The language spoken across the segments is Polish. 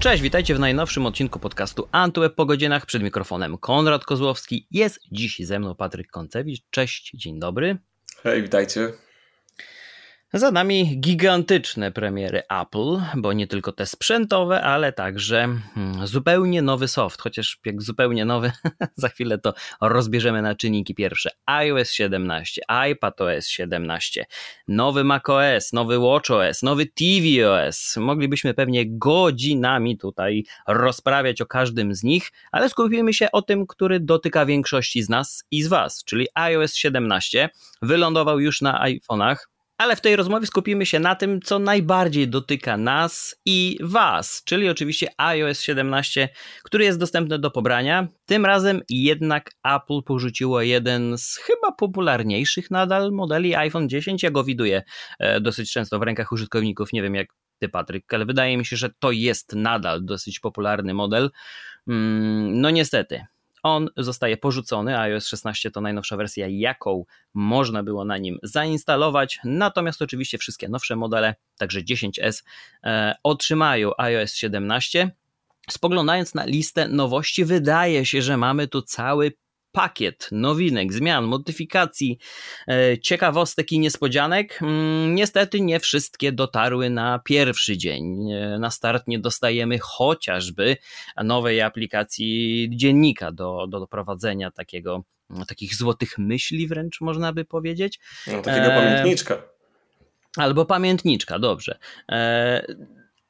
Cześć, witajcie w najnowszym odcinku podcastu Antweb po godzinach. Przed mikrofonem Konrad Kozłowski. Jest dziś ze mną Patryk Koncewicz. Cześć, dzień dobry. Hej, witajcie. Za nami gigantyczne premiery Apple, bo nie tylko te sprzętowe, ale także hmm, zupełnie nowy soft, chociaż jak zupełnie nowy, za chwilę to rozbierzemy na czynniki pierwsze. iOS 17, iPadOS 17, nowy macOS, nowy watchOS, nowy tvOS. Moglibyśmy pewnie godzinami tutaj rozprawiać o każdym z nich, ale skupimy się o tym, który dotyka większości z nas i z Was, czyli iOS 17. Wylądował już na iPhone'ach, ale w tej rozmowie skupimy się na tym, co najbardziej dotyka nas i Was, czyli oczywiście iOS 17, który jest dostępny do pobrania. Tym razem jednak Apple porzuciło jeden z chyba popularniejszych nadal modeli iPhone 10. Ja go widuję e, dosyć często w rękach użytkowników. Nie wiem jak ty, Patryk, ale wydaje mi się, że to jest nadal dosyć popularny model. Mm, no niestety, on zostaje porzucony. iOS 16 to najnowsza wersja, jaką można było na nim zainstalować. Natomiast oczywiście wszystkie nowsze modele, także 10S, e, otrzymają iOS 17. Spoglądając na listę nowości, wydaje się, że mamy tu cały pakiet nowinek, zmian, modyfikacji, e, ciekawostek i niespodzianek. Mm, niestety nie wszystkie dotarły na pierwszy dzień. E, na start nie dostajemy chociażby nowej aplikacji dziennika do, do prowadzenia takiego, takich złotych myśli wręcz można by powiedzieć. No, takiego e... pamiętniczka. Albo pamiętniczka, dobrze. E...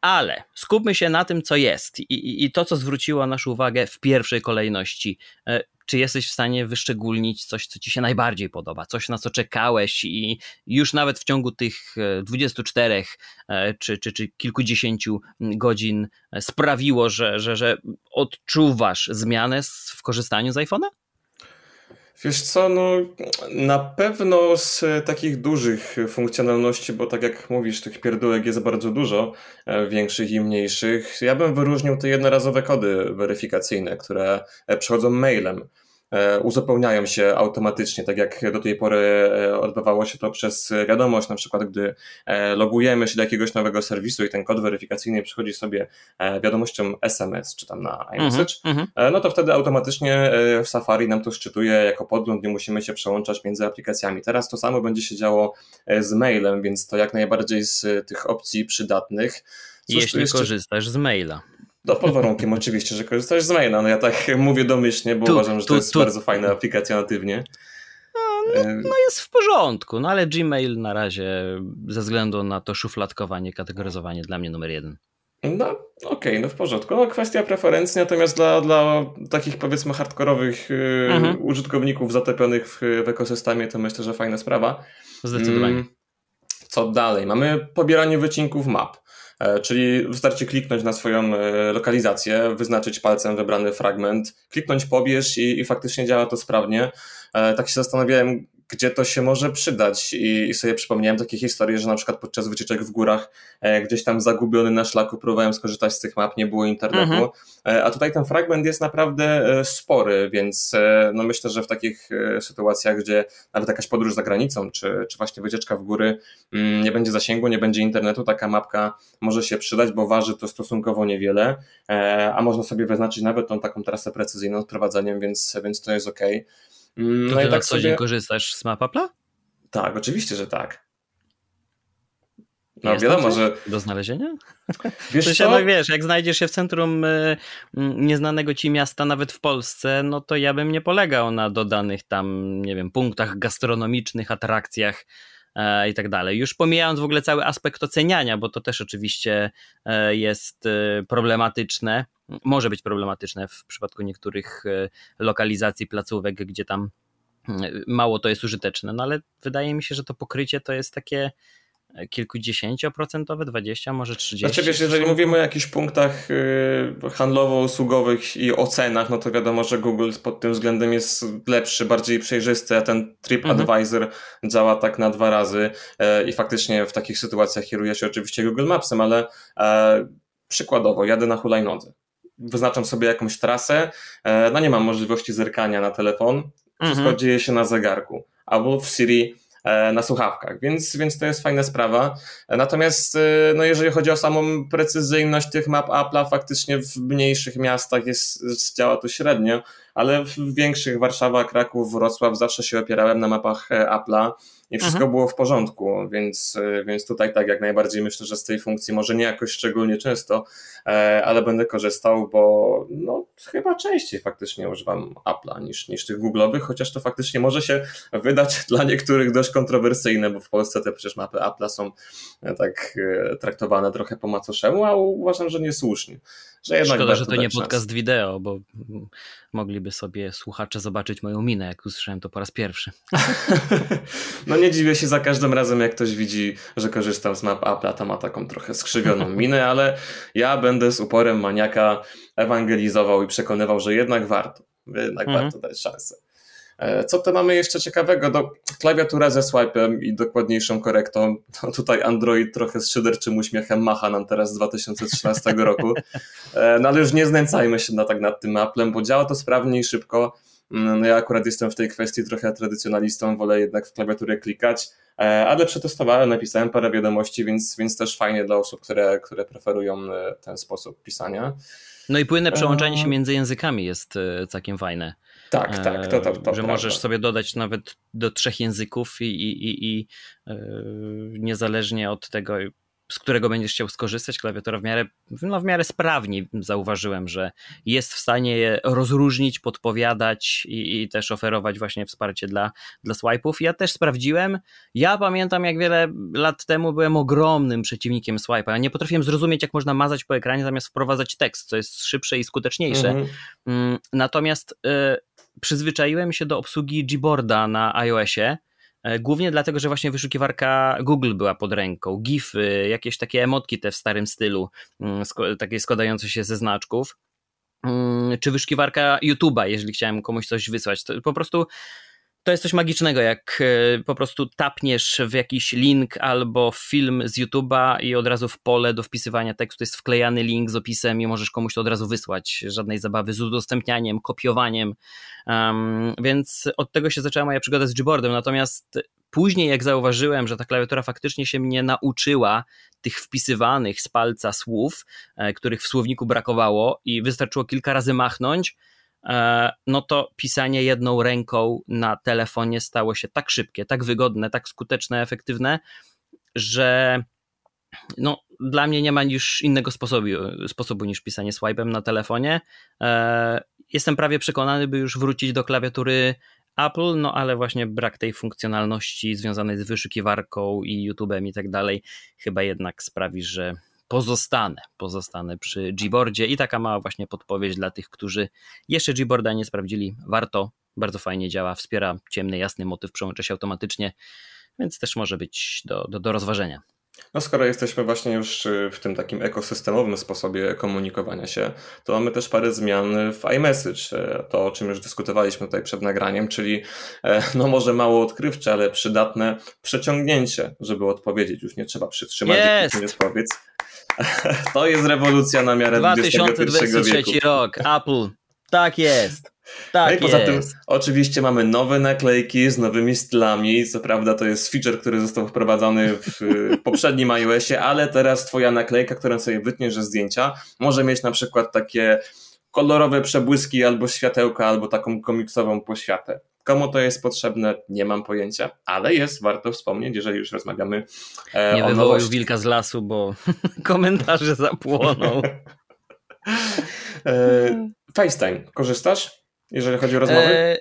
Ale skupmy się na tym, co jest i, i, i, to, co zwróciło naszą uwagę w pierwszej kolejności. E, czy jesteś w stanie wyszczególnić coś, co ci się najbardziej podoba, coś na co czekałeś i już nawet w ciągu tych 24 e, e, czy, czy, czy kilkudziesięciu godzin sprawiło, że, że, że odczuwasz zmianę w korzystaniu z iPhone'a? Wiesz co, no na pewno z takich dużych funkcjonalności, bo tak jak mówisz, tych pierdółek jest bardzo dużo, e, większych i mniejszych. Ja bym wyróżnił te jednorazowe kody weryfikacyjne, które przychodzą mailem. E, uzupełniają się automatycznie, tak jak do tej pory e, odbywało się to przez wiadomość, na przykład gdy e, logujemy się do jakiegoś nowego serwisu i ten kod weryfikacyjny przychodzi sobie wiadomością SMS czy tam na iMessage, mm -hmm. no to wtedy automatycznie w Safari nam to szczytuje jako podgląd, nie musimy się przełączać między aplikacjami. Teraz to samo będzie się działo z mailem, więc to jak najbardziej z tych opcji przydatnych. Cóż, Jeśli jeszcze... korzystasz z maila. No pod warunkiem oczywiście, że korzystasz z maila. No ja tak mówię domyślnie, bo tu, uważam, że tu, to jest tu. bardzo fajna aplikacja natywnie. No, no, jest w porządku, no ale Gmail na razie ze względu na to szufladkowanie, kategoryzowanie dla mnie numer jeden. No okej, okay, no w porządku. No kwestia preferencji, natomiast dla, dla takich powiedzmy hardkorowych y, mhm. użytkowników zatopionych w, w ekosystemie to myślę, że fajna sprawa. Zdecydowanie. Mm, co dalej? Mamy pobieranie wycinków map. E, czyli wystarczy kliknąć na swoją e, lokalizację, wyznaczyć palcem wybrany fragment, kliknąć pobierz i, i faktycznie działa to sprawnie. E, tak się zastanawiałem, gdzie to się może przydać. I, I, sobie przypomniałem takie historie, że na przykład podczas wycieczek w górach e, gdzieś tam zagubiony na szlaku próbowałem skorzystać z tych map, nie było internetu. Mhm. E, a tutaj ten fragment jest naprawdę e, spory, więc no myślę, że w takich sytuacjach, gdzie nawet jakaś podróż za granicą, czy, czy właśnie wycieczka w góry, mm, nie będzie zasięgu, nie będzie internetu, taka mapka może się przydać, bo waży to stosunkowo niewiele, a można sobie wyznaczyć nawet tą taką trasę precyzyjną z prowadzeniem, więc, więc to jest ok. Mm, no to i tak co dzień korzystasz z Mapapla? Tak, oczywiście, że tak. No Jest wiadomo, że... Do znalezienia? Wiesz to się, no, wiesz, jak znajdziesz się w centrum y, nieznanego ci miasta, nawet w Polsce, no to ja bym nie polegał na dodanych tam, nie wiem, punktach gastronomicznych, atrakcjach i tak dalej. Już pomijając w ogóle cały aspekt oceniania, bo to też oczywiście e, jest e, problematyczne, może być problematyczne w przypadku niektórych e, lokalizacji placówek, gdzie tam mało to jest użyteczne, no ale wydaje mi się, że to pokrycie to jest takie e, kilkudziesięcioprocentowe, 20, może 30. Znaczy wiesz, jeżeli mówimy o jakichś punktach e, handlowo-usługowych i ocenach, no to wiadomo, że Google pod tym względem jest lepszy, bardziej przejrzysty, a ten TripAdvisor mhm. działa tak na dwa razy i faktycznie w takich sytuacjach kieruje się oczywiście Google Mapsem, ale przykładowo jadę na hulajnodze wyznaczam sobie jakąś trasę, e, no nie mam możliwości zerkania na telefon, wszystko mhm. dzieje się na zegarku. Albo w Siri e, na słuchawkach, więc, więc to jest fajna sprawa. Natomiast e, no jeżeli chodzi o samą precyzyjność tych map Apple'a, faktycznie w mniejszych miastach jest, działa to średnio, ale w większych Warszawa, Kraków, Wrocław zawsze się opierałem na mapach Apple'a i wszystko mhm. było w porządku, więc, więc tutaj tak jak najbardziej myślę, że z tej funkcji może nie jakoś szczególnie często, e, ale będę korzystał, bo no, chyba częściej faktycznie używam Apple'a niż, niż tych Google'owych, chociaż to faktycznie może się wydać dla niektórych dość kontrowersyjne, bo w Polsce te przecież mapy Apple'a są e, tak e, traktowane trochę po macoszemu, a uważam, że niesłusznie. Że jednak Szkoda, że to nie podcast wideo, bo mogliby sobie słuchacze zobaczyć moją minę, jak usłyszałem to po raz pierwszy. no nie dziwię się za każdym razem, jak ktoś widzi, że korzystam z map Apple'a, to ma taką trochę skrzywioną minę, ale ja będę z uporem maniaka ewangelizował i przekonywał, że jednak warto, jednak mhm. warto dać szansę. E, co to mamy jeszcze ciekawego? Do, klawiatura ze swipe'em i dokładniejszą korektą. No tutaj Android trochę z szyderczym uśmiechem macha nam teraz z 2013 roku. E, no ale już nie znęcajmy się na, tak nad tym Applem, bo działa to sprawnie i szybko. Mm, no ja akurat jestem w tej kwestii trochę tradycjonalistą, wolę jednak w klawiaturę klikać, e, ale przetestowałem, napisałem parę wiadomości, więc, więc też fajnie dla osób, które, które preferują ten sposób pisania. No i płynne przełączanie się między językami jest całkiem fajne. Tak, tak, to, to, to Że prawda. możesz sobie dodać nawet do trzech języków i, i, i, i yy, niezależnie od tego, z którego będziesz chciał skorzystać, klawiatura w miarę, no w miarę sprawnie zauważyłem, że jest w stanie je rozróżnić, podpowiadać i, i, też oferować właśnie wsparcie dla, dla swipe'ów. Ja też sprawdziłem. Ja pamiętam, jak wiele lat temu byłem ogromnym przeciwnikiem swipe'a. Nie potrafiłem zrozumieć, jak można mazać po ekranie zamiast wprowadzać tekst, co jest szybsze i skuteczniejsze. Mhm. Mm, natomiast y, przyzwyczaiłem się do obsługi Gboarda na iOSie, e, Głównie dlatego, że właśnie wyszukiwarka Google była pod ręką, GIFy, jakieś takie emotki te w starym stylu, mm, takie składające się ze znaczków, mm, czy wyszukiwarka YouTube'a, jeżeli chciałem komuś coś wysłać. Po prostu to jest coś magicznego, jak e, po prostu tapniesz w jakiś link albo film z YouTube'a i od razu w pole do wpisywania tekstu jest wklejany link z opisem i możesz komuś to od razu wysłać. Żadnej zabawy z udostępnianiem, kopiowaniem. Um, więc od tego się zaczęła moja przygoda z Gboardem. Natomiast później, jak zauważyłem, że ta klawiatura faktycznie się mnie nauczyła tych wpisywanych z palca słów, e, których w słowniku brakowało i wystarczyło kilka razy machnąć, no to pisanie jedną ręką na telefonie stało się tak szybkie, tak wygodne, tak skuteczne, efektywne, że no, dla mnie nie ma już innego sposobu, sposobu niż pisanie swipe'em na telefonie. E, jestem prawie przekonany, by już wrócić do klawiatury Apple, no ale właśnie brak tej funkcjonalności związanej z wyszukiwarką i YouTube'em i tak dalej chyba jednak sprawi, że pozostanę, pozostanę przy Gboardzie i taka mała właśnie podpowiedź dla tych, którzy jeszcze Gboarda nie sprawdzili, warto, bardzo fajnie działa, wspiera ciemny, jasny motyw, przełącza się automatycznie, więc też może być do, do, do rozważenia. No skoro jesteśmy właśnie już w tym takim ekosystemowym sposobie komunikowania się, to mamy też parę zmian w iMessage, to o czym już dyskutowaliśmy tutaj przed nagraniem, czyli e, no może mało odkrywcze, ale przydatne przeciągnięcie, żeby odpowiedzieć. Już nie trzeba przytrzymać nie odpowiedz. To jest rewolucja na miarę 2023 wieku. rok, Apple. Tak jest. Tak no i poza tym oczywiście mamy nowe naklejki z nowymi stylami. Co prawda to jest feature, który został wprowadzony w poprzednim iOSie, ale teraz twoja naklejka, którą sobie wytniesz ze zdjęcia, może mieć na przykład takie kolorowe przebłyski albo światełka, albo taką komiksową poświatę. Komu to jest potrzebne, nie mam pojęcia, ale jest, warto wspomnieć, jeżeli już rozmawiamy e, nie o wywołuj wilka z lasu, bo komentarze zapłoną. e, FaceTime, korzystasz, jeżeli chodzi o rozmowy? E,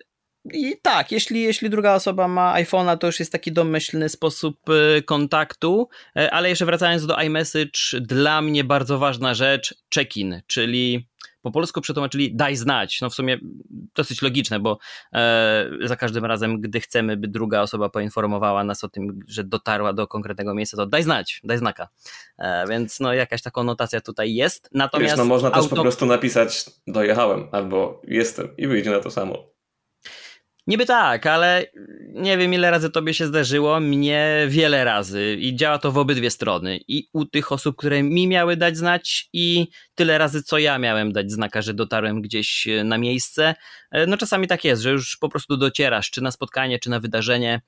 i tak, jeśli, jeśli druga osoba ma iPhone'a, to już jest taki domyślny sposób e, kontaktu, e, ale jeszcze wracając do iMessage, dla mnie bardzo ważna rzecz, check-in, czyli po polsku przetłumaczyli daj znać. No w sumie dosyć logiczne, bo e, za każdym razem, gdy chcemy, by druga osoba poinformowała nas o tym, że dotarła do konkretnego miejsca, to daj znać, daj znaka. E, więc no jakaś taką notacja tutaj jest. Natomiast Wiesz, no można też auto... po prostu napisać dojechałem albo jestem i wyjdzie na to samo. Niby tak, ale nie wiem ile razy tobie się zdarzyło, mnie wiele razy i działa to w obydwie strony. I u tych osób, które mi miały dać znać i tyle razy co ja miałem dać znaka, że dotarłem gdzieś e, na miejsce. E, no czasami tak jest, że już po prostu docierasz, czy na spotkanie, czy na wydarzenie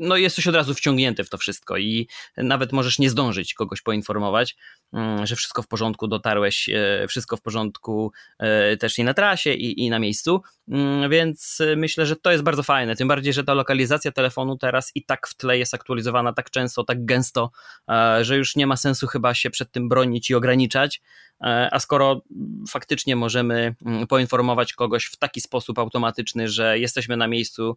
no jesteś od razu wciągnięty w to wszystko i nawet możesz nie zdążyć kogoś poinformować, mm, że wszystko w porządku, dotarłeś, e, wszystko w porządku e, też i na trasie i, i na miejscu, mm, więc myślę, że to jest bardzo fajne, tym bardziej, że ta lokalizacja telefonu teraz i tak w tle jest aktualizowana tak często, tak gęsto, e, że już nie ma sensu chyba się przed tym bronić i ograniczać, a skoro faktycznie możemy mm, poinformować kogoś w taki sposób automatyczny, że jesteśmy na miejscu,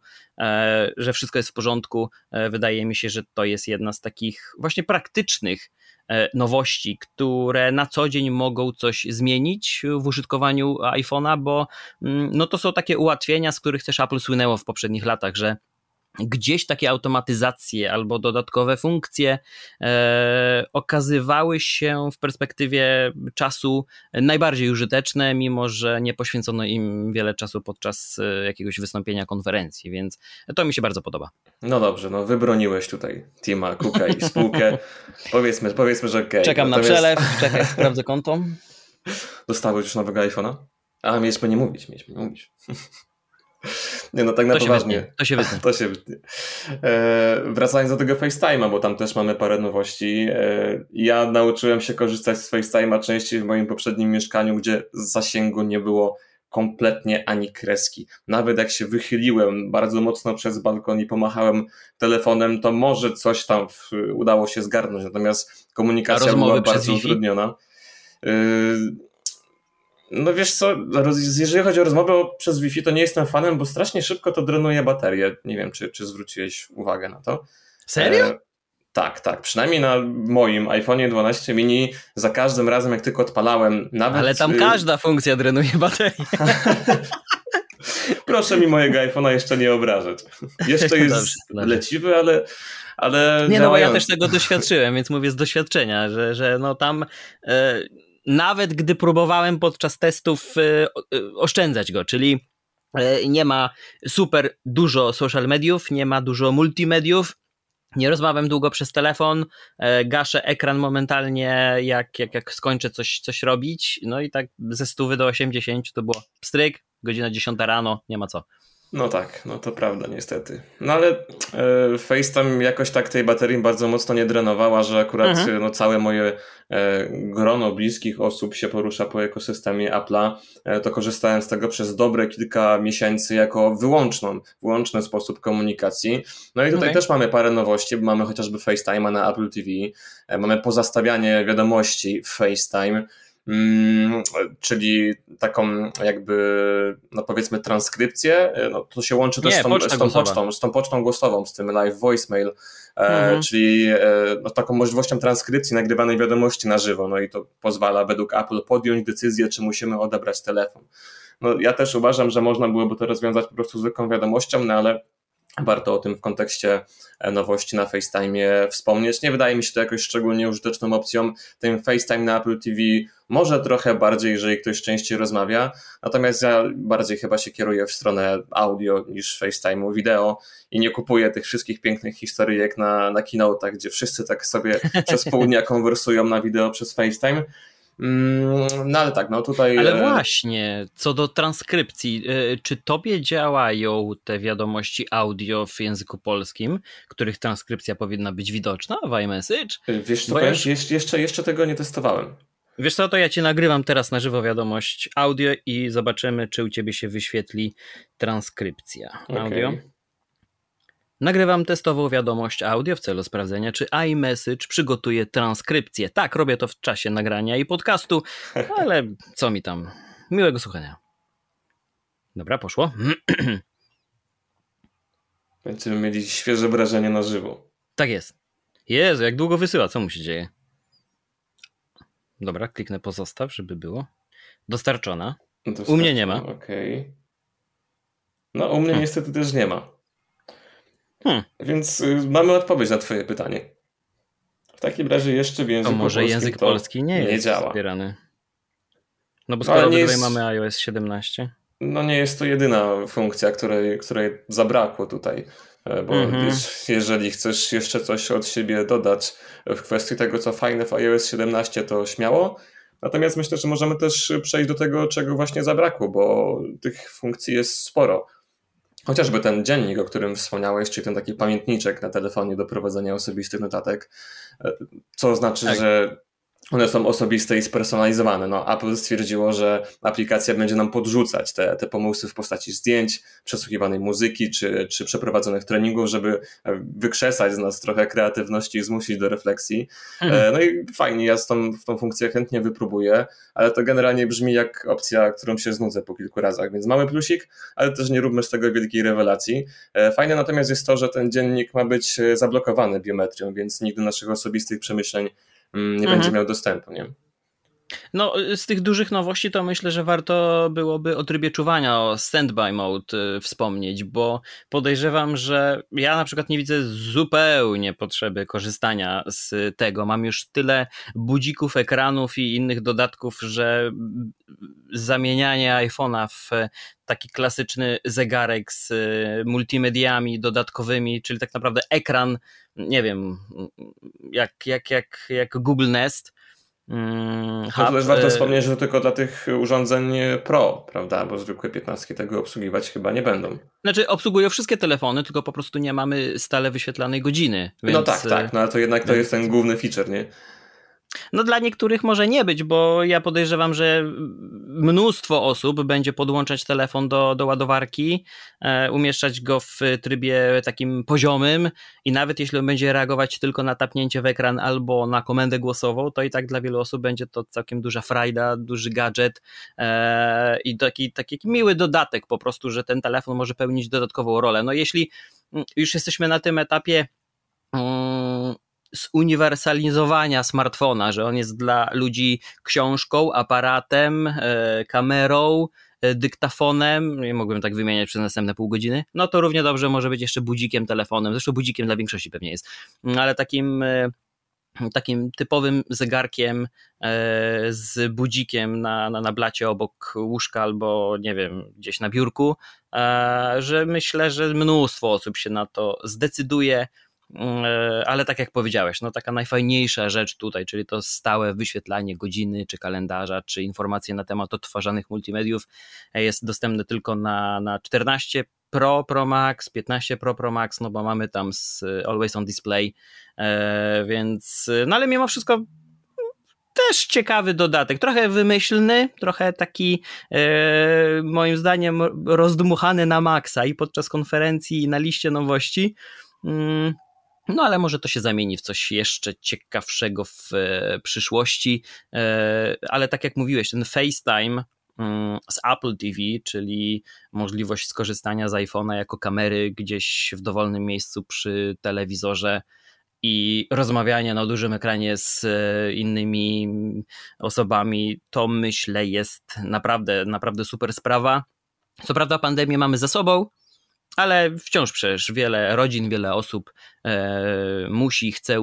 że wszystko jest w porządku, E, wydaje mi się, że to jest jedna z takich właśnie praktycznych e, nowości, które na co dzień mogą coś zmienić w użytkowaniu iPhone'a, bo mm, no to są takie ułatwienia, z których też Apple słynęło w poprzednich latach, że gdzieś takie automatyzacje albo dodatkowe funkcje e, okazywały się w perspektywie czasu najbardziej użyteczne, mimo że nie poświęcono im wiele czasu podczas e, jakiegoś wystąpienia konferencji, więc to mi się bardzo podoba. No dobrze, no wybroniłeś tutaj Tima Cooka i spółkę. powiedzmy, powiedzmy, że okej. Okay. Czekam Natomiast... na przelew, czekaj, sprawdzę konto. Dostałeś już nowego iPhone'a? A, mieliśmy nie mówić, mieliśmy nie mówić. Nie, no tak na to poważnie. Się to się wytnie. To się wytnie. E, wracając do tego FaceTime'a, bo tam też mamy parę nowości. E, ja nauczyłem się korzystać z FaceTime'a częściej w moim poprzednim mieszkaniu, gdzie zasięgu nie było kompletnie ani kreski. Nawet jak się wychyliłem bardzo mocno przez balkon i pomachałem telefonem, to może coś tam w, udało się zgarnąć, natomiast komunikacja była bardzo utrudniona. E, no wiesz co, jeżeli chodzi o rozmowę przez Wi-Fi, to nie jestem fanem, bo strasznie szybko to drenuje baterię. Nie wiem, czy, czy zwróciłeś uwagę na to. Serio? E, tak, tak. Przynajmniej na moim iPhone 12 mini za każdym razem, jak tylko odpalałem, nawet... Ale tam y, każda funkcja drenuje baterię. Proszę mi mojego iPhone'a jeszcze nie obrażać. Jeszcze jest dobrze, dobrze. leciwy, ale, ale Nie, no bo ja też tego doświadczyłem, więc mówię z doświadczenia, że, że no tam... E, nawet gdy próbowałem podczas testów e, e, oszczędzać go, czyli e, nie ma super dużo social mediów, nie ma dużo multimediów, nie rozmawiam długo przez telefon, gaszę ekran momentalnie, jak, jak, jak skończę coś, coś robić. No i tak ze 100 do 80 to było stryk, godzina 10 rano, nie ma co. No tak, no to prawda niestety. No ale e, FaceTime jakoś tak tej baterii bardzo mocno nie drenowała, że akurat mhm. no, całe moje e, grono bliskich osób się porusza po ekosystemie Apple'a. E, to korzystałem z tego przez dobre kilka miesięcy jako wyłączną, wyłączny sposób komunikacji. No i tutaj okay. też mamy parę nowości, bo mamy chociażby FaceTime'a na Apple TV, e, mamy pozastawianie wiadomości w FaceTime. Mm, czyli taką jakby, no powiedzmy transkrypcję, no to się łączy też Nie, z, tą, z, tą pocztą, z tą pocztą głosową, z tym live voicemail, e, mhm. czyli e, no, taką możliwością transkrypcji nagrywanej wiadomości na żywo, no i to pozwala według Apple podjąć decyzję, czy musimy odebrać telefon. No ja też uważam, że można byłoby to rozwiązać po prostu zwykłą wiadomością, no ale warto o tym w kontekście e, nowości na FaceTime wspomnieć. Nie wydaje mi się to jakoś szczególnie użyteczną opcją. Ten FaceTime na Apple TV może trochę bardziej, jeżeli ktoś częściej rozmawia, natomiast ja bardziej chyba się kieruję w stronę audio niż FaceTime'u wideo i nie kupuję tych wszystkich pięknych historyjek na, na keynote'ach, gdzie wszyscy tak sobie przez pół dnia konwersują na wideo przez FaceTime. Mm, no ale tak, no tutaj. Ale e, właśnie, co do transkrypcji, e, czy tobie działają te wiadomości audio w języku polskim, których transkrypcja powinna być widoczna w iMessage? Wiesz co, ja... jeszcze, jeszcze tego nie testowałem. Wiesz co, to ja ci nagrywam teraz na żywo wiadomość audio i zobaczymy, czy u ciebie się wyświetli transkrypcja okay. Nagrywam testową wiadomość audio w celu sprawdzenia, czy iMessage przygotuje transkrypcję. Tak, robię to w czasie nagrania i podcastu, ale co mi tam. Miłego słuchania. Dobra, poszło. Będziemy mieli świeże wrażenie na żywo. Tak jest. Jezu, jak długo wysyła, co mu się dzieje? Dobra, kliknę pozostaw, żeby było. Dostarczona. Dostarczona. U mnie nie ma. Okej. Okay. No, u mnie hmm. niestety też nie ma. Hmm. Więc y, mamy odpowiedź na Twoje pytanie. W takim razie jeszcze w języku to może język polski nie, nie jest działa. wspierany. No bo skoro no, jest... mamy iOS 17. No nie jest to jedyna funkcja, której, której zabrakło tutaj. E, bo -hmm. jeżeli chcesz jeszcze coś od siebie dodać w kwestii tego, co fajne w iOS 17, to śmiało. Natomiast myślę, że możemy też przejść do tego, czego właśnie zabrakło, bo tych funkcji jest sporo. Chociażby ten dziennik, o którym wspomniałeś, czyli ten taki pamiętniczek na telefonie do prowadzenia osobistych notatek, e, co znaczy, tak. że one są osobiste i spersonalizowane. No, Apple stwierdziło, że aplikacja będzie nam podrzucać te, te pomysły w postaci zdjęć, przesłuchiwanej muzyki czy, czy przeprowadzonych treningów, żeby wykrzesać z nas trochę kreatywności i zmusić do refleksji. Mhm. No i fajnie, ja z tą, tą funkcję chętnie wypróbuję, ale to generalnie brzmi jak opcja, którą się znudzę po kilku razach, więc mamy plusik, ale też nie róbmy z tego wielkiej rewelacji. E, fajne natomiast jest to, że ten dziennik ma być e, zablokowany biometrią, więc nigdy naszych osobistych przemyśleń nie mhm. będzie miał dostępu, nie? No, z tych dużych nowości to myślę, że warto byłoby o trybie czuwania, o standby mode y, wspomnieć, bo podejrzewam, że ja na przykład nie widzę zupełnie potrzeby korzystania z tego. Mam już tyle budzików, ekranów i innych dodatków, że zamienianie iPhone'a w taki klasyczny zegarek z y, multimediami dodatkowymi, czyli tak naprawdę ekran, nie wiem, jak, jak, jak, jak Google Nest, Hmm, no to też warto wspomnieć, że to tylko dla tych urządzeń Pro, prawda? Bo zwykłe 15 tego obsługiwać chyba nie będą. Znaczy, obsługują wszystkie telefony, tylko po prostu nie mamy stale wyświetlanej godziny. No więc... No tak, tak, no ale to jednak to jest ten główny feature, nie? No dla niektórych może nie być, bo ja podejrzewam, że mnóstwo osób będzie podłączać telefon do, do ładowarki, e, umieszczać go w trybie takim poziomym i nawet jeśli on będzie reagować tylko na tapnięcie w ekran albo na komendę głosową, to i tak dla wielu osób będzie to całkiem duża frajda, duży gadżet e, i taki, taki miły dodatek po prostu, że ten telefon może pełnić dodatkową rolę. No jeśli już jesteśmy na tym etapie mm, zuniwersalizowania smartfona, że on jest dla ludzi książką, aparatem, e, kamerą, e, dyktafonem, nie mogłem tak wymieniać przez następne pół godziny, no to równie dobrze może być jeszcze budzikiem, telefonem, zresztą budzikiem dla większości pewnie jest, mm, ale takim e, takim typowym zegarkiem z budzikiem na, na, na blacie obok łóżka albo nie wiem, gdzieś na biurku, że myślę, że mnóstwo osób się na to zdecyduje, ale tak jak powiedziałeś, no taka najfajniejsza rzecz tutaj, czyli to stałe wyświetlanie godziny, czy kalendarza, czy informacje na temat odtwarzanych multimediów e, jest dostępne tylko na, na 14 Pro, Pro Max, 15 Pro, Pro Max, no bo mamy tam z e, Always on Display, więc, no ale mimo wszystko też ciekawy dodatek, trochę wymyślny, trochę taki moim zdaniem rozdmuchany na maksa i podczas konferencji i na liście nowości. Mm, no ale może to się zamieni w coś jeszcze ciekawszego w e, przyszłości. E, ale tak jak mówiłeś, ten FaceTime mm, z Apple TV, czyli możliwość skorzystania z iPhone'a jako kamery gdzieś w dowolnym miejscu przy telewizorze i rozmawiania na dużym ekranie z e, innymi osobami, to myślę jest naprawdę, naprawdę super sprawa. Co prawda pandemię mamy za sobą, ale wciąż przecież wiele rodzin, wiele osób e, musi, chce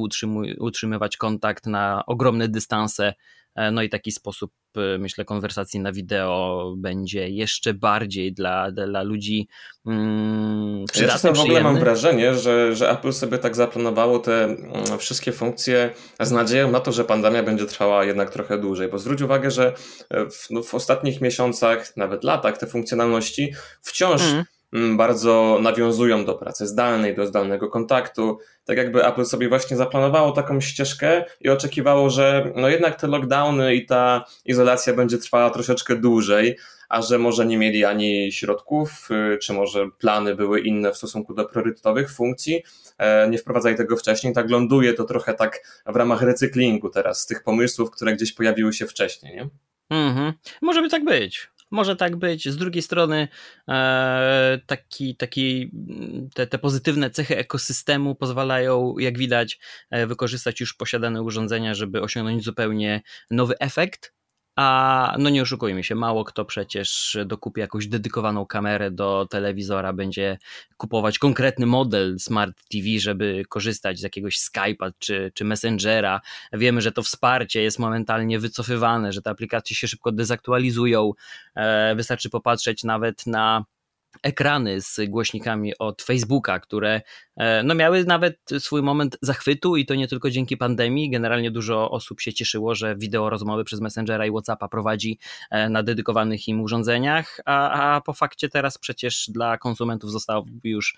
utrzymywać kontakt na ogromne dystanse. E, no i taki sposób, e, myślę, konwersacji na wideo będzie jeszcze bardziej dla, dla ludzi mm, Ja czasem w ogóle mam wrażenie, że, że Apple sobie tak zaplanowało te mm, wszystkie funkcje z nadzieją na to, że pandemia będzie trwała jednak trochę dłużej. Bo zwróć uwagę, że w, no, w ostatnich miesiącach, nawet latach, te funkcjonalności wciąż Mm, bardzo nawiązują do pracy zdalnej, do zdalnego kontaktu. Tak jakby Apple sobie właśnie zaplanowało taką ścieżkę i oczekiwało, że no jednak te lockdowny i ta izolacja będzie trwała troszeczkę dłużej, a że może nie mieli ani środków, y, czy może plany były inne w stosunku do priorytetowych funkcji, e, nie wprowadzali tego wcześniej, tak ląduje to trochę tak w ramach recyklingu teraz, z tych pomysłów, które gdzieś pojawiły się wcześniej, nie? Mhm. Może by tak być. Może tak być. Z drugiej strony e, taki, taki, te, te pozytywne cechy ekosystemu pozwalają, jak widać, e, wykorzystać już posiadane urządzenia, żeby osiągnąć zupełnie nowy efekt. A no nie oszukujmy się, mało kto przecież dokupi jakąś dedykowaną kamerę do telewizora, będzie kupować konkretny model Smart TV, żeby korzystać z jakiegoś Skype'a czy, czy Messengera. Wiemy, że to wsparcie jest momentalnie wycofywane, że te aplikacje się szybko dezaktualizują. E, wystarczy popatrzeć nawet na ekrany z głośnikami od Facebooka, które no miały nawet swój moment zachwytu i to nie tylko dzięki pandemii. Generalnie dużo osób się cieszyło, że wideo rozmowy przez Messengera i WhatsAppa prowadzi na dedykowanych im urządzeniach, a, a po fakcie teraz przecież dla konsumentów zostało już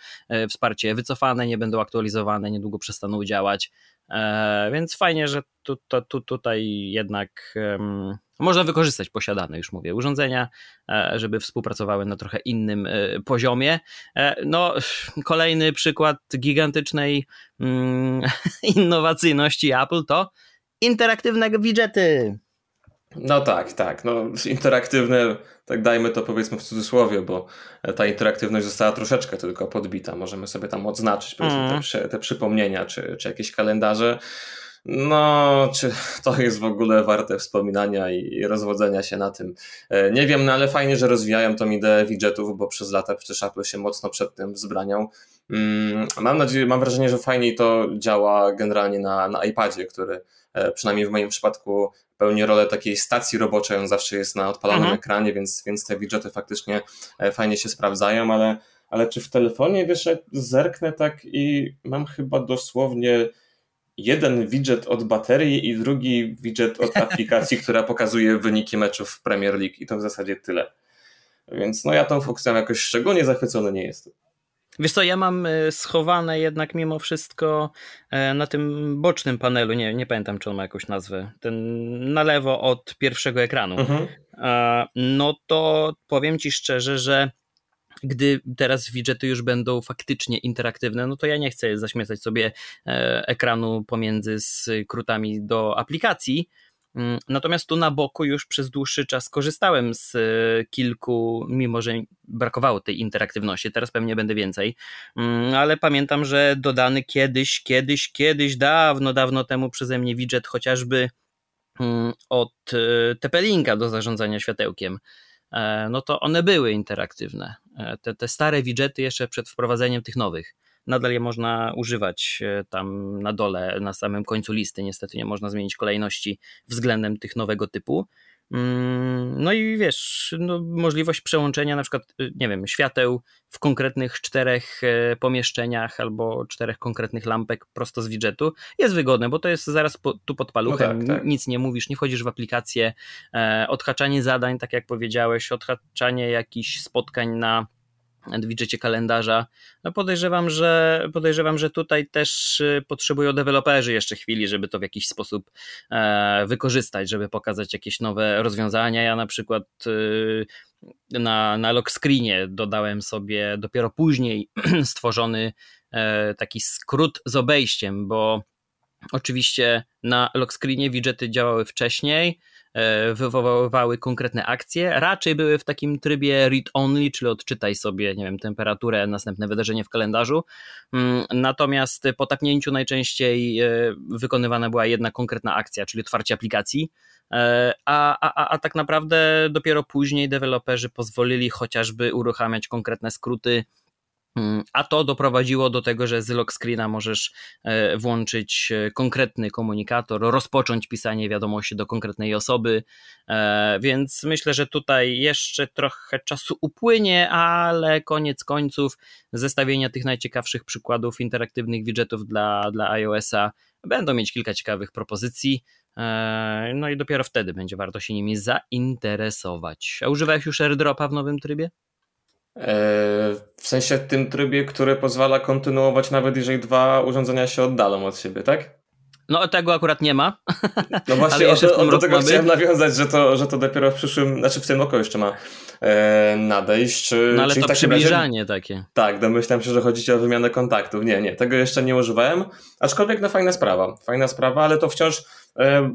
wsparcie wycofane, nie będą aktualizowane, niedługo przestaną działać. Więc fajnie, że tu, tu, tutaj jednak um, można wykorzystać posiadane, już mówię, urządzenia, e, żeby współpracowały na trochę innym e, poziomie. E, no, kolejny przykład gigantycznej um, innowacyjności Apple to interaktywne widgety. No tak, tak. No, interaktywne, tak dajmy to powiedzmy w cudzysłowie, bo ta interaktywność została troszeczkę tylko podbita. Możemy sobie tam odznaczyć mm. te, te przypomnienia czy, czy jakieś kalendarze. No, czy to jest w ogóle warte wspominania i rozwodzenia się na tym? E, nie wiem, no ale fajnie, że rozwijają tą ideę widgetów, bo przez lata przecież Apple się mocno przed tym wzbraniał. Mm, mam nadzieję, mam wrażenie, że fajniej to działa generalnie na, na iPadzie, który e, przynajmniej w moim przypadku pełni rolę takiej stacji roboczej, on zawsze jest na odpalonym mhm. ekranie, więc, więc te widgety faktycznie e, fajnie się sprawdzają, ale, ale czy w telefonie, wiesz, zerknę tak i mam chyba dosłownie jeden widget od baterii i drugi widget od aplikacji, która pokazuje wyniki meczów w Premier League i to w zasadzie tyle. Więc no ja tą funkcją jakoś szczególnie zachwycony nie jestem. Wiesz co, ja mam e, schowane jednak mimo wszystko e, na tym bocznym panelu, nie, nie pamiętam czy on ma jakąś nazwę, ten na lewo od pierwszego ekranu. Mhm. No to powiem Ci szczerze, że gdy teraz widgety już będą faktycznie interaktywne, no to ja nie chcę zaśmiecać sobie e, ekranu pomiędzy skrótami do aplikacji. Mm, natomiast tu na boku już przez dłuższy czas korzystałem z e, kilku, mimo że brakowało tej interaktywności, teraz pewnie będę więcej, mm, ale pamiętam, że dodany kiedyś, kiedyś, kiedyś, dawno, dawno temu przeze mnie widget chociażby mm, od e, TP-Linka do zarządzania światełkiem E, no to one były interaktywne. Te, te stare widgety jeszcze przed wprowadzeniem tych nowych. Nadal je można używać e, tam na dole, na samym końcu listy. Niestety nie można zmienić kolejności względem tych nowego typu. Mm, no i wiesz, no, możliwość przełączenia na przykład, y, nie wiem, świateł w konkretnych czterech e, pomieszczeniach albo czterech konkretnych lampek prosto z widgetu jest wygodne, bo to jest zaraz po, tu pod paluchem, no tak, tak. nic nie mówisz, nie wchodzisz w aplikację, e, odhaczanie zadań, tak jak powiedziałeś, odhaczanie jakichś spotkań na widżecie kalendarza. No podejrzewam, że podejrzewam, że tutaj też y, potrzebują deweloperzy jeszcze chwili, żeby to w jakiś sposób e, wykorzystać, żeby pokazać jakieś nowe rozwiązania. Ja na przykład y, na, na lock screenie dodałem sobie dopiero później stworzony e, taki skrót z obejściem, bo oczywiście na lock screenie widgety działały wcześniej, wywoływały konkretne akcje, raczej były w takim trybie read-only, czyli odczytaj sobie, nie wiem, temperaturę, następne wydarzenie w kalendarzu. Mm, natomiast po tapnięciu najczęściej e, wykonywana była jedna konkretna akcja, czyli otwarcie aplikacji. E, a, a, a tak naprawdę dopiero później deweloperzy pozwolili chociażby uruchamiać konkretne skróty a to doprowadziło do tego, że z lock screena możesz e, włączyć e, konkretny komunikator, rozpocząć pisanie wiadomości do konkretnej osoby, e, więc myślę, że tutaj jeszcze trochę czasu upłynie, ale koniec końców zestawienia tych najciekawszych przykładów interaktywnych widgetów dla, dla iOS-a będą mieć kilka ciekawych propozycji. No i dopiero wtedy będzie warto się nimi zainteresować. A używałeś już AirDropa w nowym trybie? E, w sensie tym trybie, który pozwala kontynuować nawet jeżeli dwa urządzenia się oddalą od siebie, tak? No tego akurat nie ma. No właśnie o, to, do tego chciałem nawiązać, że to, że to dopiero w przyszłym, znaczy w tym roku jeszcze ma e, nadejść. No ale to przybliżanie razie, takie. Tak, domyślam się, że chodzi o wymianę kontaktów. Nie, nie, tego jeszcze nie używałem, aczkolwiek no fajna sprawa, fajna sprawa, ale to wciąż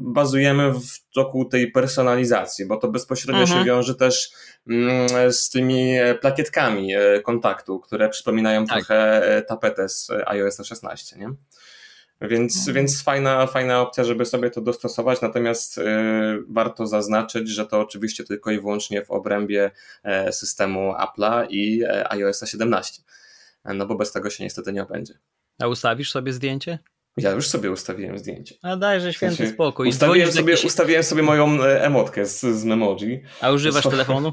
bazujemy wokół tej personalizacji, bo to bezpośrednio mhm. się wiąże też mm, z tymi plakietkami e, kontaktu, które przypominają tak. trochę e, tapetę z iOS 16, nie? Więc, mhm. więc fajna, fajna opcja, żeby sobie to dostosować, natomiast y, warto zaznaczyć, że to oczywiście tylko i wyłącznie w obrębie e, systemu Apple'a i e, iOS 17, no bo bez tego się niestety nie obędzie. A ustawisz sobie zdjęcie? Ja już sobie ustawiłem zdjęcie. A dajże święty w sensie spokój. Ustawiłem sobie, jakiś... ustawiłem sobie moją e, emotkę z, z memoji. A używasz telefonu?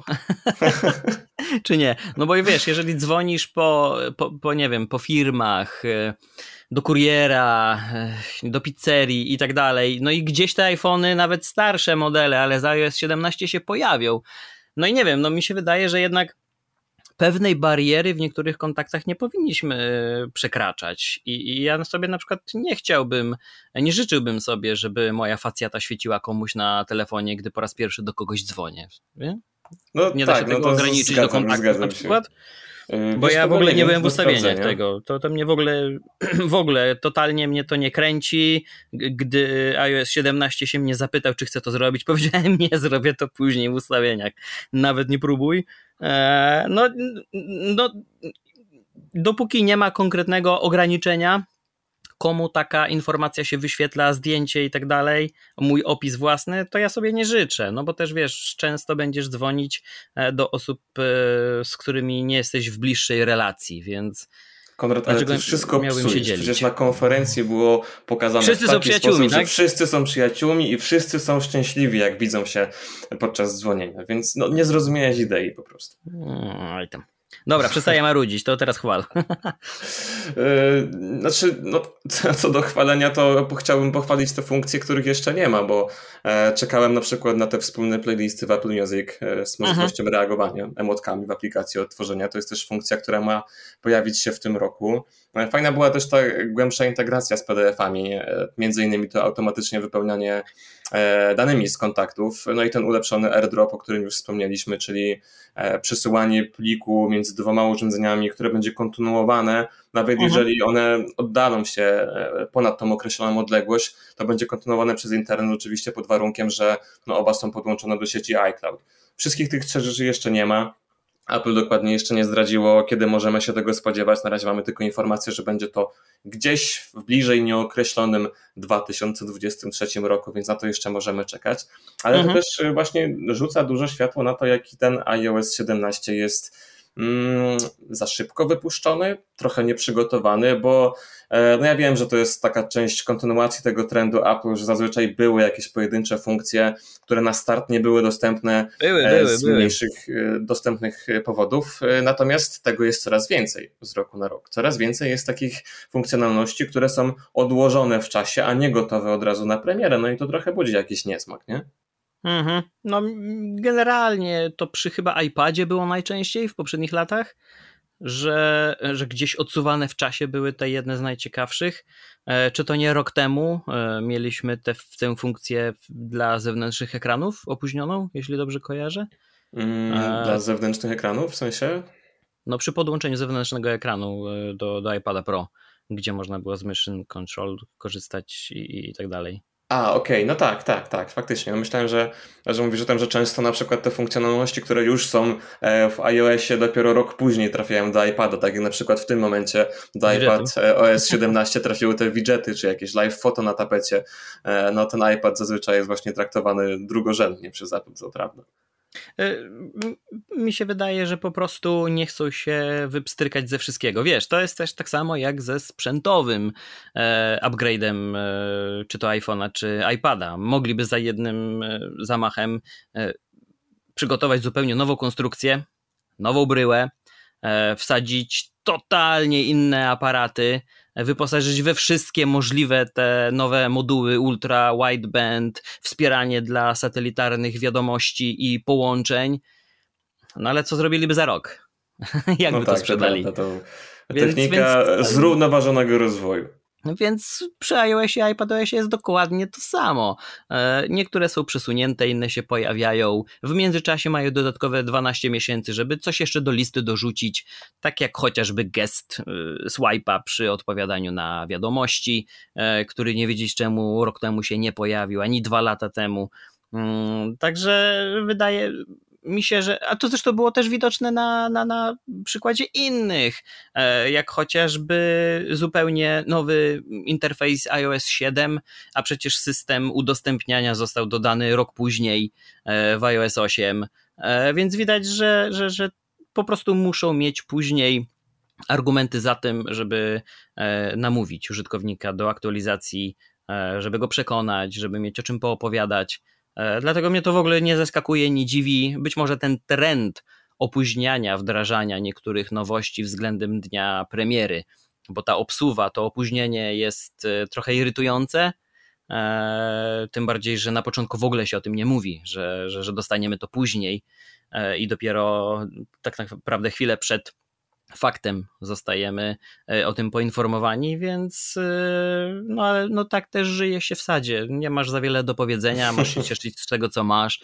Czy nie? No bo wiesz, jeżeli dzwonisz po, po, po, nie wiem, po firmach, e, do kuriera, e, do pizzerii i tak dalej, no i gdzieś te iPhony, nawet starsze modele, ale za iOS 17 się pojawią. No i nie wiem, no mi się wydaje, że jednak pewnej bariery w niektórych kontaktach nie powinniśmy e, przekraczać. I, I, ja sobie na przykład nie chciałbym, nie życzyłbym sobie, żeby moja facjata świeciła komuś na telefonie, gdy po raz pierwszy do kogoś dzwonię. Wie? No, nie tak, da się no tego ograniczyć zgadzam, do kontaktów na przykład. Yy, Bo ja w ogóle nie byłem w ustawieniach tego. To, to mnie w ogóle, w ogóle totalnie mnie to nie kręci. Gdy iOS 17 się mnie zapytał, czy chcę to zrobić, powiedziałem nie, zrobię to później w ustawieniach. Nawet nie próbuj. Eee, no, no, dopóki nie ma konkretnego ograniczenia, komu taka informacja się wyświetla, zdjęcie i tak dalej, mój opis własny, to ja sobie nie życzę, no bo też wiesz, często będziesz dzwonić e, do osób, e, z którymi nie jesteś w bliższej relacji, więc Konrad, ale ty wszystko psujesz. Przecież na konferencji było pokazane wszyscy w taki są sposób, tak? że wszyscy są przyjaciółmi i wszyscy są szczęśliwi, jak widzą się podczas dzwonienia, więc no, nie zrozumiałeś idei po prostu. Oj tam. Dobra, przestaję marudzić, to teraz chwal. Yy, znaczy, no, co do chwalenia, to chciałbym pochwalić te funkcje, których jeszcze nie ma, bo e, czekałem na przykład na te wspólne playlisty w Apple Music e, z możliwością Aha. reagowania emotkami w aplikacji odtworzenia. To jest też funkcja, która ma pojawić się w tym roku. E, fajna była też ta głębsza integracja z PDF-ami, między innymi to automatycznie wypełnianie danymi z kontaktów, no i ten ulepszony AirDrop, o którym już wspomnieliśmy, czyli przesyłanie pliku między dwoma urządzeniami, które będzie kontynuowane, nawet mhm. jeżeli one oddalą się e, ponad tą określoną odległość, to będzie kontynuowane przez internet, oczywiście pod warunkiem, że no oba są podłączone do sieci iCloud. Wszystkich tych trzech rzeczy jeszcze nie ma. Apple dokładnie jeszcze nie zdradziło, kiedy możemy się tego spodziewać. Na razie mamy tylko informację, że będzie to gdzieś w bliżej nieokreślonym 2023 roku, więc na to jeszcze możemy czekać. Ale mhm. to też właśnie rzuca dużo światło na to, jaki ten iOS 17 jest mm, za szybko wypuszczony, trochę nieprzygotowany, bo e, no ja wiem, że to jest taka część kontynuacji tego trendu Apple, że zazwyczaj były jakieś pojedyncze funkcje, które na start nie były dostępne były, e, były, z mniejszych były. dostępnych powodów, e, natomiast tego jest coraz więcej z roku na rok. Coraz więcej jest takich funkcjonalności, które są odłożone w czasie, a nie gotowe od razu na premierę, no i to trochę budzi jakiś niesmak, nie? Mhm. No, generalnie to przy chyba iPadzie było najczęściej w poprzednich latach, że, że gdzieś odsuwane w czasie były te jedne z najciekawszych. E, czy to nie rok temu e, mieliśmy te, tę funkcję dla zewnętrznych ekranów opóźnioną, jeśli dobrze kojarzę? Mm, e, dla zewnętrznych ekranów w sensie? No przy podłączeniu zewnętrznego ekranu do, do iPada Pro, gdzie można było z Mission Control korzystać i, i tak dalej. A, okej, okay. no tak, tak, tak, faktycznie. No myślałem, że, że mówisz o tym, że często na przykład te funkcjonalności, które już są e, w iOSie dopiero rok później trafiają do iPada, tak jak na przykład w tym momencie do iPad e, OS 17 trafiły te widgety, czy jakieś live foto na tapecie. E, no ten iPad zazwyczaj jest właśnie traktowany drugorzędnie przez Apple, co prawda. E, mi się wydaje, że po prostu nie chcą się wypstrykać ze wszystkiego. Wiesz, to jest też tak samo jak ze sprzętowym e, upgrade'em, e, czy to iPhone'a, czy iPada. Mogliby za jednym zamachem przygotować zupełnie nową konstrukcję, nową bryłę, wsadzić totalnie inne aparaty, wyposażyć we wszystkie możliwe te nowe moduły ultra wideband, wspieranie dla satelitarnych wiadomości i połączeń. No ale co zrobiliby za rok? Jakby no tak, to sprzedali? Technika więc, zrównoważonego rozwoju. Więc przy iOSie i iPadOSie jest dokładnie to samo. E, niektóre są przesunięte, inne się pojawiają. W międzyczasie mają dodatkowe 12 miesięcy, żeby coś jeszcze do listy dorzucić, tak jak chociażby gest e, swipe'a przy odpowiadaniu na wiadomości, e, który nie wiedzieć czemu rok temu się nie pojawił, ani dwa lata temu. Mm, także wydaje, mi się, że. A to zresztą było też widoczne na, na, na przykładzie innych, e, jak chociażby zupełnie nowy interfejs iOS 7, a przecież system udostępniania został dodany rok później e, w iOS 8. E, więc widać, że, że, że po prostu muszą mieć później argumenty za tym, żeby namówić użytkownika do aktualizacji, żeby go przekonać, żeby mieć o czym poopowiadać. Dlatego mnie to w ogóle nie zaskakuje, nie dziwi. Być może ten trend opóźniania wdrażania niektórych nowości względem dnia premiery, bo ta obsuwa, to opóźnienie jest trochę irytujące E, tym bardziej, że na początku w ogóle się o tym nie mówi, że, że, że dostaniemy to później e, i dopiero tak naprawdę chwilę przed faktem zostajemy e, o tym poinformowani, więc no ale no tak też żyje się w sadzie. Nie masz za wiele do powiedzenia, masz się cieszyć z tego, co masz.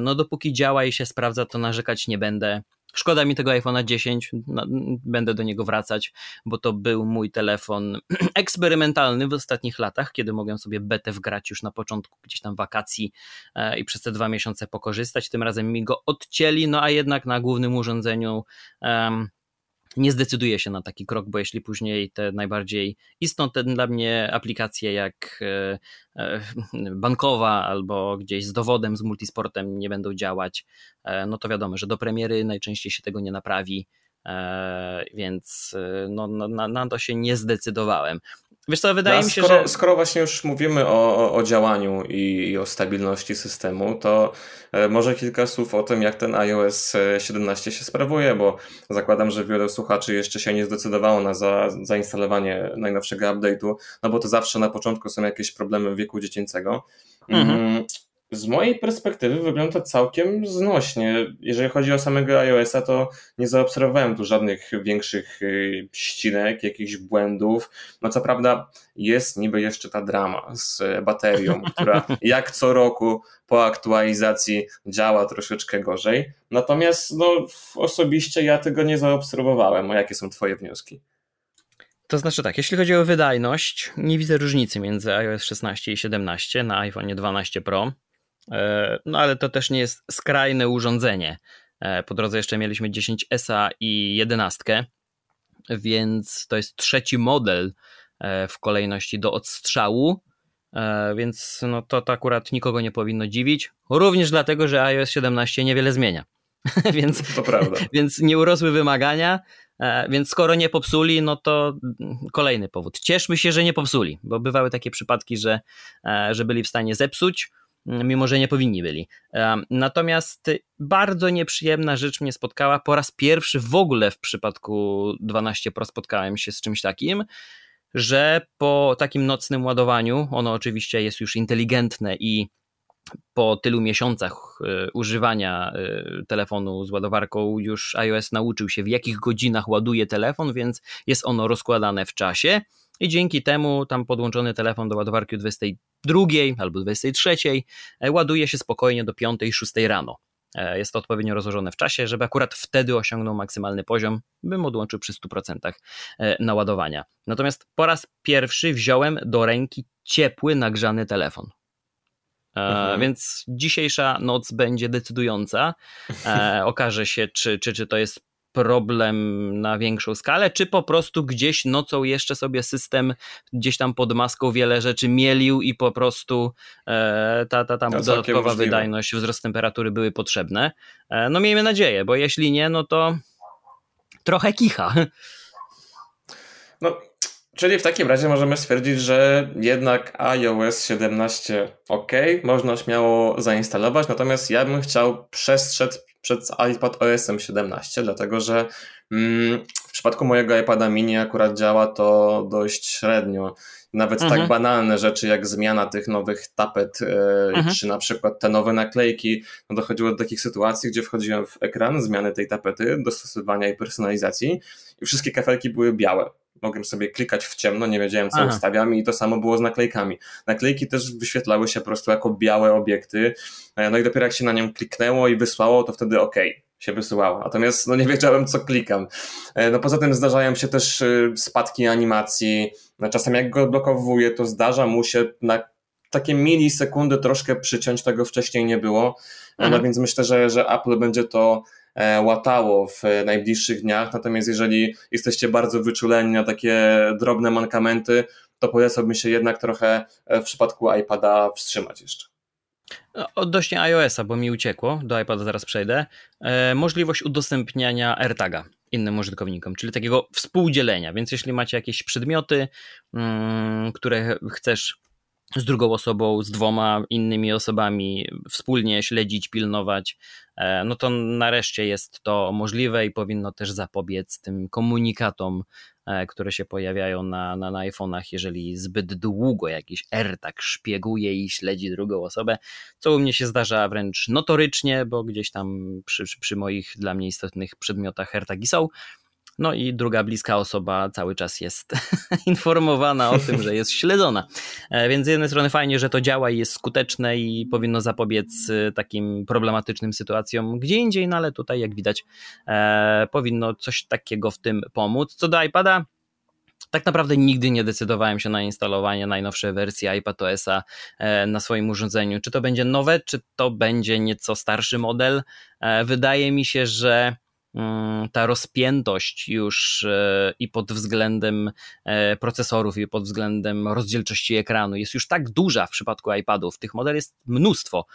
No dopóki działa i się sprawdza, to narzekać nie będę. Szkoda mi tego iPhone'a 10, no, będę do niego wracać, bo to był mój telefon eksperymentalny w ostatnich latach, kiedy mogłem sobie betę wgrać już na początku gdzieś tam wakacji e, i przez te dwa miesiące pokorzystać. Tym razem mi go odcięli, no a jednak na głównym urządzeniu nie zdecyduję się na taki krok, bo jeśli później te najbardziej istotne dla mnie aplikacje jak e, e, bankowa albo gdzieś z dowodem, z multisportem nie będą działać, e, no to wiadomo, że do premiery najczęściej się tego nie naprawi, więc no, na, na to się nie zdecydowałem. Wiesz co, wydaje no, mi się, skoro, że... Skoro właśnie już mówimy o, o działaniu i, i, o stabilności systemu, to e, może kilka słów o tym, jak ten iOS 17 się sprawuje, bo zakładam, że wiele słuchaczy jeszcze się nie zdecydowało na za, zainstalowanie najnowszego update'u, no bo to zawsze na początku są jakieś problemy wieku dziecięcego. Mhm. Z mojej perspektywy wygląda całkiem znośnie. Jeżeli chodzi o samego iOS-a, to nie zaobserwowałem tu żadnych większych y, ścinek, jakichś błędów. No co prawda jest niby jeszcze ta drama z baterią, która jak co roku po aktualizacji działa troszeczkę gorzej. Natomiast no, osobiście ja tego nie zaobserwowałem. A jakie są twoje wnioski? To znaczy tak, jeśli chodzi o wydajność, nie widzę różnicy między iOS 16 i 17 na iPhone 12 Pro. E, no ale to też nie jest skrajne urządzenie. E, po drodze jeszcze mieliśmy 10S i 11, więc to jest trzeci model e, w kolejności do odstrzału, więc no to, to akurat nikogo nie powinno dziwić. Również dlatego, że iOS 17 niewiele zmienia. więc, więc nie urosły wymagania, więc skoro nie popsuli, no to kolejny powód. Cieszmy się, że nie popsuli, bo bywały takie przypadki, że, że byli w stanie zepsuć, mimo że nie powinni byli. Natomiast bardzo nieprzyjemna rzecz mnie spotkała. Po raz pierwszy w ogóle w przypadku 12 Pro spotkałem się z czymś takim, że po takim nocnym ładowaniu, ono oczywiście jest już inteligentne i po tylu miesiącach e, używania e, telefonu z ładowarką już iOS nauczył się w jakich godzinach ładuje telefon, więc jest ono rozkładane w czasie i dzięki temu tam podłączony telefon do ładowarki o 22 albo 23 e, ładuje się spokojnie do 5-6 rano. E, jest to odpowiednio rozłożone w czasie, żeby akurat wtedy osiągnął maksymalny poziom, bym odłączył przy 100% e, naładowania. Natomiast po raz pierwszy wziąłem do ręki ciepły, nagrzany telefon. Mhm. Więc dzisiejsza noc będzie decydująca. okaże się, czy, czy, czy to jest problem na większą skalę, czy po prostu gdzieś nocą jeszcze sobie system gdzieś tam pod maską wiele rzeczy mielił i po prostu e, ta, ta tam dodatkowa wydajność, wzrost temperatury były potrzebne. E, no miejmy nadzieję, bo jeśli nie, no to trochę kicha. No, czyli w takim razie możemy stwierdzić, że jednak iOS 17 ok, można śmiało zainstalować, natomiast ja bym chciał przestrzec przed iPad OS 17, dlatego że mm, w przypadku mojego iPada mini akurat działa to dość średnio. Nawet tak mhm. tak banalne rzeczy jak zmiana tych nowych tapet, e, mhm. czy na przykład te nowe naklejki, no dochodziło do takich sytuacji, gdzie wchodziłem w ekran zmiany tej tapety, dostosowania i personalizacji i wszystkie kafelki były białe mogłem sobie klikać w ciemno, nie wiedziałem co Aha. ustawiam i to samo było z naklejkami. Naklejki też wyświetlały się po prostu jako białe obiekty, e, no i dopiero jak się na nią kliknęło i wysłało, to wtedy ok, się wysyłało. Natomiast no nie wiedziałem co klikam. E, no poza tym zdarzają się też e, spadki animacji, no, czasem jak go odblokowuję, to zdarza mu się na takie milisekundy troszkę przyciąć, tego wcześniej nie było. No mhm. więc myślę, że, że Apple będzie to łatało w najbliższych dniach. Natomiast jeżeli jesteście bardzo wyczuleni na takie drobne mankamenty, to polecałbym się jednak trochę e, w przypadku iPada wstrzymać jeszcze. No, odnośnie iOS-a, bo mi uciekło, do iPada zaraz przejdę. E, możliwość udostępniania AirTaga. innym użytkownikom, czyli takiego współdzielenia. Więc jeśli macie jakieś przedmioty, mm, które chcesz z drugą osobą, z dwoma innymi osobami wspólnie śledzić, pilnować, e, no to nareszcie jest to możliwe i powinno też zapobiec tym komunikatom, e, które się pojawiają na, na, na iPhone'ach, jeżeli zbyt długo jakiś AirTag szpieguje i śledzi drugą osobę, co u mnie się zdarza wręcz notorycznie, bo gdzieś tam przy, przy moich dla mnie istotnych przedmiotach AirTagi są, no i druga bliska osoba cały czas jest informowana o tym, że jest śledzona. E, więc z jednej strony fajnie, że to działa i jest skuteczne i powinno zapobiec e, takim problematycznym sytuacjom gdzie indziej, no ale tutaj jak widać e, powinno coś takiego w tym pomóc. Co do iPada, tak naprawdę nigdy nie decydowałem się na instalowanie najnowszej wersji iPadOS-a na swoim urządzeniu. Czy to będzie nowe, czy to będzie nieco starszy model. Wydaje mi się, że ta rozpiętość już e, i pod względem e, procesorów, i pod względem rozdzielczości ekranu jest już tak duża w przypadku iPadów. Tych modeli jest mnóstwo,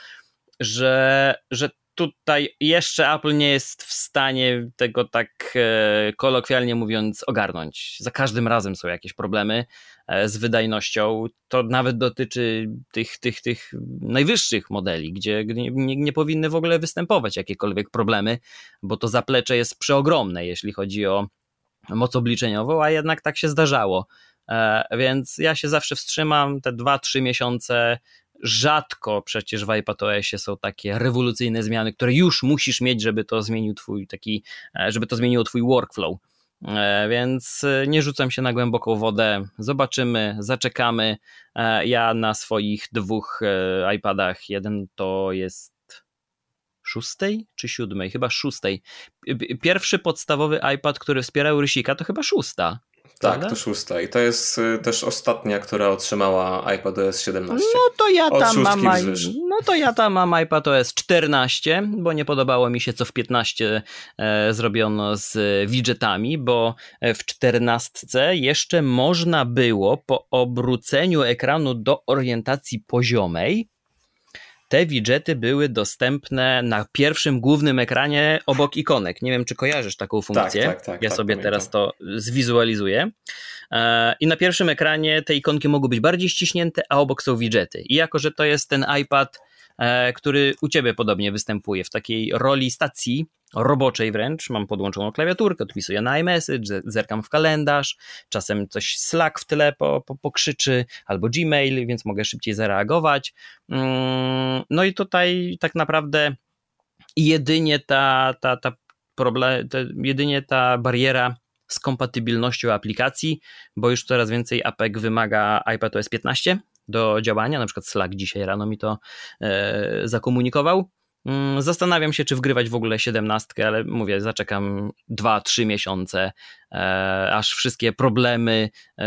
że, że tutaj jeszcze Apple nie jest w stanie tego tak e, kolokwialnie mówiąc ogarnąć. Za każdym razem są jakieś problemy e, z wydajnością. To nawet dotyczy tych, tych, tych najwyższych modeli, gdzie nie, nie powinny w ogóle występować jakiekolwiek problemy, bo to zaplecze jest przeogromne, jeśli chodzi o moc obliczeniową, a jednak tak się zdarzało. E, więc ja się zawsze wstrzymam te 2-3 miesiące rzadko przecież w iPadOSie są takie rewolucyjne zmiany, które już musisz mieć, żeby to zmienił twój taki, e, żeby to zmieniło twój workflow. E, więc e, nie rzucam się na głęboką wodę. Zobaczymy, zaczekamy. Ja na swoich dwóch iPadach, jeden to jest szóstej czy siódmej? Chyba szóstej. Pierwszy podstawowy iPad, który wspierał rysika, to chyba szósta. Tak, prawda? to szósta. I to jest y, też ostatnia, która otrzymała iPadOS 17. No to ja tam mam. No to ja tam mam iPadOS 14, bo nie podobało mi się, co w 15 e, zrobiono z widgetami, bo w 14 jeszcze można było po obróceniu ekranu do orientacji poziomej te widgety były dostępne na pierwszym głównym ekranie obok ikonek. Nie wiem, czy kojarzysz taką tak, funkcję. Tak, tak, tak, ja sobie teraz to zwizualizuję. E, I na pierwszym ekranie te ikonki mogą być bardziej ściśnięte, a obok są widgety. I jako, że to jest ten iPad, który u ciebie podobnie występuje w takiej roli stacji roboczej wręcz. Mam podłączoną klawiaturkę, odpisuję na iMessage, zerkam w kalendarz, czasem coś Slack w tyle po, po, pokrzyczy, albo Gmail, więc mogę szybciej zareagować. Mm, no i tutaj tak naprawdę jedynie ta, ta, ta problem, jedynie ta bariera z kompatybilnością aplikacji, bo już coraz więcej apek wymaga iPadOS 15 do działania, na przykład Slack dzisiaj rano mi to e, zakomunikował. Mm, zastanawiam się, czy wgrywać w ogóle siedemnastkę, ale mówię, zaczekam 2-3 miesiące, e, aż wszystkie problemy e,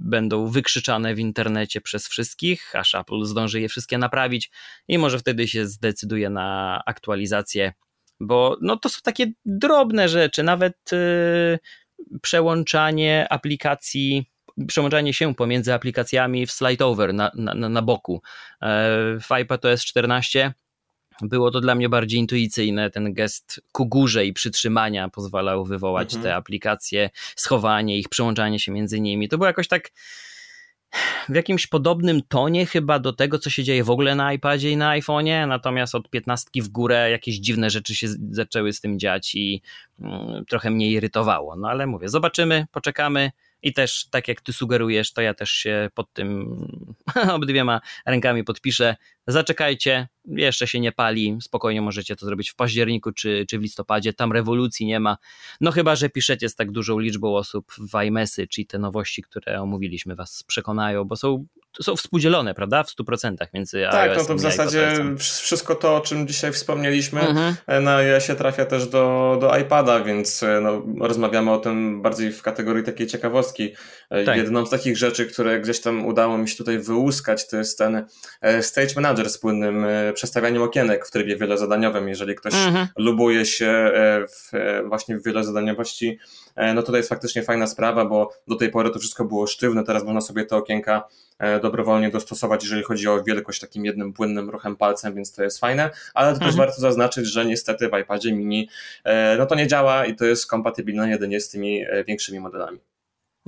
będą wykrzyczane w internecie przez wszystkich, aż Apple zdąży je wszystkie naprawić i może wtedy się zdecyduje na aktualizację, bo no, to są takie drobne rzeczy, nawet przełączanie aplikacji przełączanie się pomiędzy aplikacjami w slide na, na, na boku. W iPadOS 14 było to dla mnie bardziej intuicyjne. Ten gest ku górze i przytrzymania pozwalał wywołać mhm. te aplikacje, schowanie ich, przełączanie się między nimi. To było jakoś tak w jakimś podobnym tonie chyba do tego, co się dzieje w ogóle na iPadzie i na iPhone'ie, natomiast od piętnastki w górę jakieś dziwne rzeczy się zaczęły z tym dziać i mm, trochę mnie irytowało. No ale mówię, zobaczymy, poczekamy. I też, tak jak ty sugerujesz, to ja też się pod tym obydwiema rękami podpiszę. Zaczekajcie, jeszcze się nie pali, spokojnie możecie to zrobić w październiku czy, czy w listopadzie, tam rewolucji nie ma. No chyba, że piszecie z tak dużą liczbą osób w iMessy, czyli te nowości, które omówiliśmy, was przekonają, bo są są współdzielone, prawda? W 100% między Tak, no to w zasadzie wszystko to, o czym dzisiaj wspomnieliśmy, mhm. E, na iOSie trafia też do, do iPada, więc e, no, rozmawiamy o tym bardziej w kategorii takiej ciekawostki. E, tak. Jedną z takich rzeczy, które gdzieś tam udało mi się tutaj wyłuskać, to jest ten Stage Manager z płynnym przestawianiem okienek w trybie wielozadaniowym. Jeżeli ktoś mhm. lubuje się w, właśnie w wielozadaniowości no tutaj jest faktycznie fajna sprawa, bo do tej pory to wszystko było sztywne, teraz można sobie te okienka dobrowolnie dostosować, jeżeli chodzi o wielkość takim jednym płynnym ruchem palcem, więc to jest fajne, ale to mhm. też warto zaznaczyć, że niestety w iPadzie mini no to nie działa i to jest kompatybilne jedynie z tymi większymi modelami.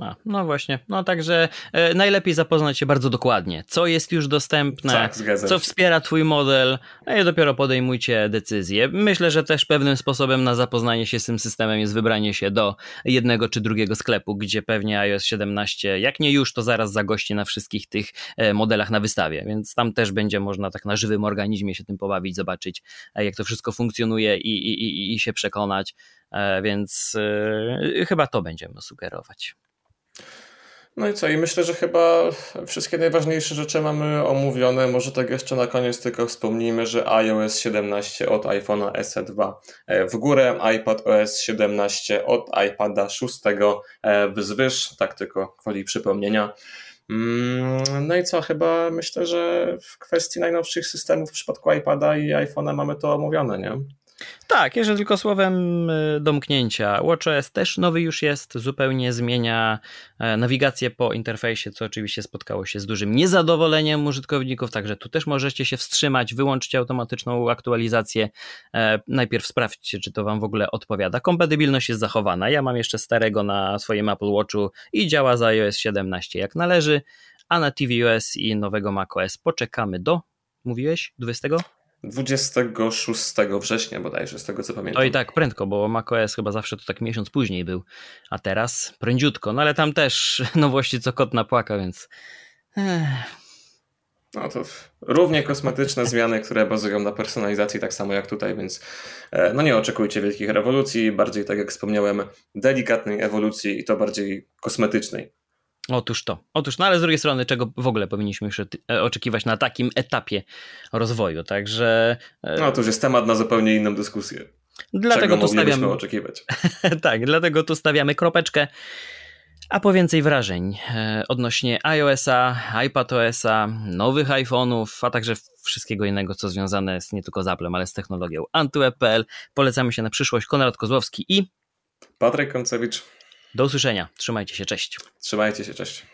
A, no właśnie, no także e, najlepiej zapoznać się bardzo dokładnie, co jest już dostępne, tak, co wspiera twój model, a i dopiero podejmujcie decyzję. Myślę, że też pewnym sposobem na zapoznanie się z tym systemem jest wybranie się do jednego czy drugiego sklepu, gdzie pewnie iOS 17, jak nie już, to zaraz zagości na wszystkich tych e, modelach na wystawie, więc tam też będzie można tak na żywym organizmie się tym pobawić, zobaczyć e, jak to wszystko funkcjonuje i, i, i, i się przekonać, e, więc e, chyba to będziemy sugerować. No i co? I myślę, że chyba wszystkie najważniejsze rzeczy mamy omówione. Może tak jeszcze na koniec tylko wspomnijmy, że iOS 17 od iPhone'a SE 2 e, w górę, iPad OS 17 od iPada 6 e, wzwyż, tak tylko gwoli przypomnienia. Mm, no i co, chyba myślę, że w kwestii najnowszych systemów w przypadku iPada i iPhone'a mamy to omówione, nie? Tak, jeszcze tylko słowem y, domknięcia. WatchOS też nowy już jest, zupełnie zmienia e, nawigację po interfejsie, co oczywiście spotkało się z dużym niezadowoleniem użytkowników, także tu też możecie się wstrzymać, wyłączyć automatyczną aktualizację. E, najpierw sprawdźcie, czy to Wam w ogóle odpowiada. Kompatybilność jest zachowana. Ja mam jeszcze starego na swoim Apple Watchu i działa za iOS 17 jak należy, a na tvOS i nowego macOS poczekamy do, mówiłeś, 20? 26 września bodajże, z tego co pamiętam. No i tak, prędko, bo macOS chyba zawsze to tak miesiąc później był, a teraz prędziutko, no ale tam też nowości co kot napłaka, więc... No to równie kosmetyczne zmiany, które bazują na personalizacji, tak samo jak tutaj, więc e, no nie oczekujcie wielkich rewolucji, bardziej tak jak wspomniałem, delikatnej ewolucji i to bardziej kosmetycznej. Otóż to. Otóż, no ale z drugiej strony, czego w ogóle powinniśmy już e, oczekiwać na takim etapie rozwoju, także... E, no to już jest temat na zupełnie inną dyskusję. Dlatego czego tu stawiamy... oczekiwać. tak, dlatego tu stawiamy kropeczkę. A po więcej wrażeń e, odnośnie iOS-a, iPadOS-a, nowych iPhone'ów, a także wszystkiego innego, co związane jest nie tylko z Applem, ale z technologią Antweb.pl. Polecamy się na przyszłość. Konrad Kozłowski i Patryk Koncewicz. Do usłyszenia. Trzymajcie się. Cześć. Trzymajcie się. Cześć.